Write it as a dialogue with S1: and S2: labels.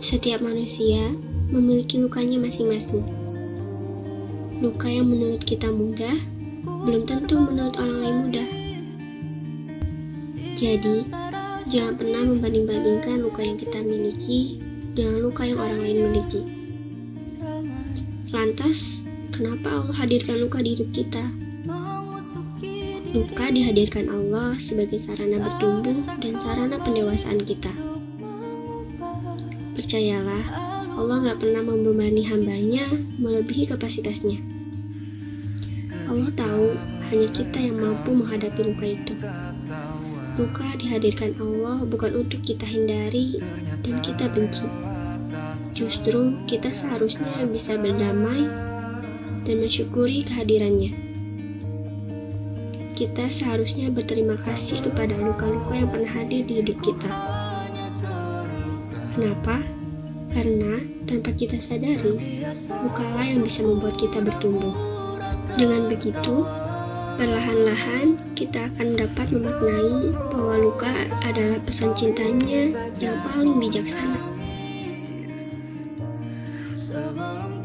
S1: Setiap manusia memiliki lukanya masing-masing. Luka yang menurut kita mudah, belum tentu menurut orang lain mudah. Jadi, jangan pernah membanding-bandingkan luka yang kita miliki dengan luka yang orang lain miliki. Lantas, kenapa Allah hadirkan luka di hidup kita? Luka dihadirkan Allah sebagai sarana bertumbuh dan sarana pendewasaan kita. Percayalah, Allah gak pernah membebani hambanya melebihi kapasitasnya. Allah tahu hanya kita yang mampu menghadapi luka itu. Luka dihadirkan Allah bukan untuk kita hindari dan kita benci. Justru kita seharusnya bisa berdamai dan mensyukuri kehadirannya kita seharusnya berterima kasih kepada luka-luka yang pernah hadir di hidup kita. Kenapa? Karena tanpa kita sadari, lukalah yang bisa membuat kita bertumbuh. Dengan begitu, perlahan-lahan kita akan dapat memaknai bahwa luka adalah pesan cintanya yang paling bijaksana. Sebelum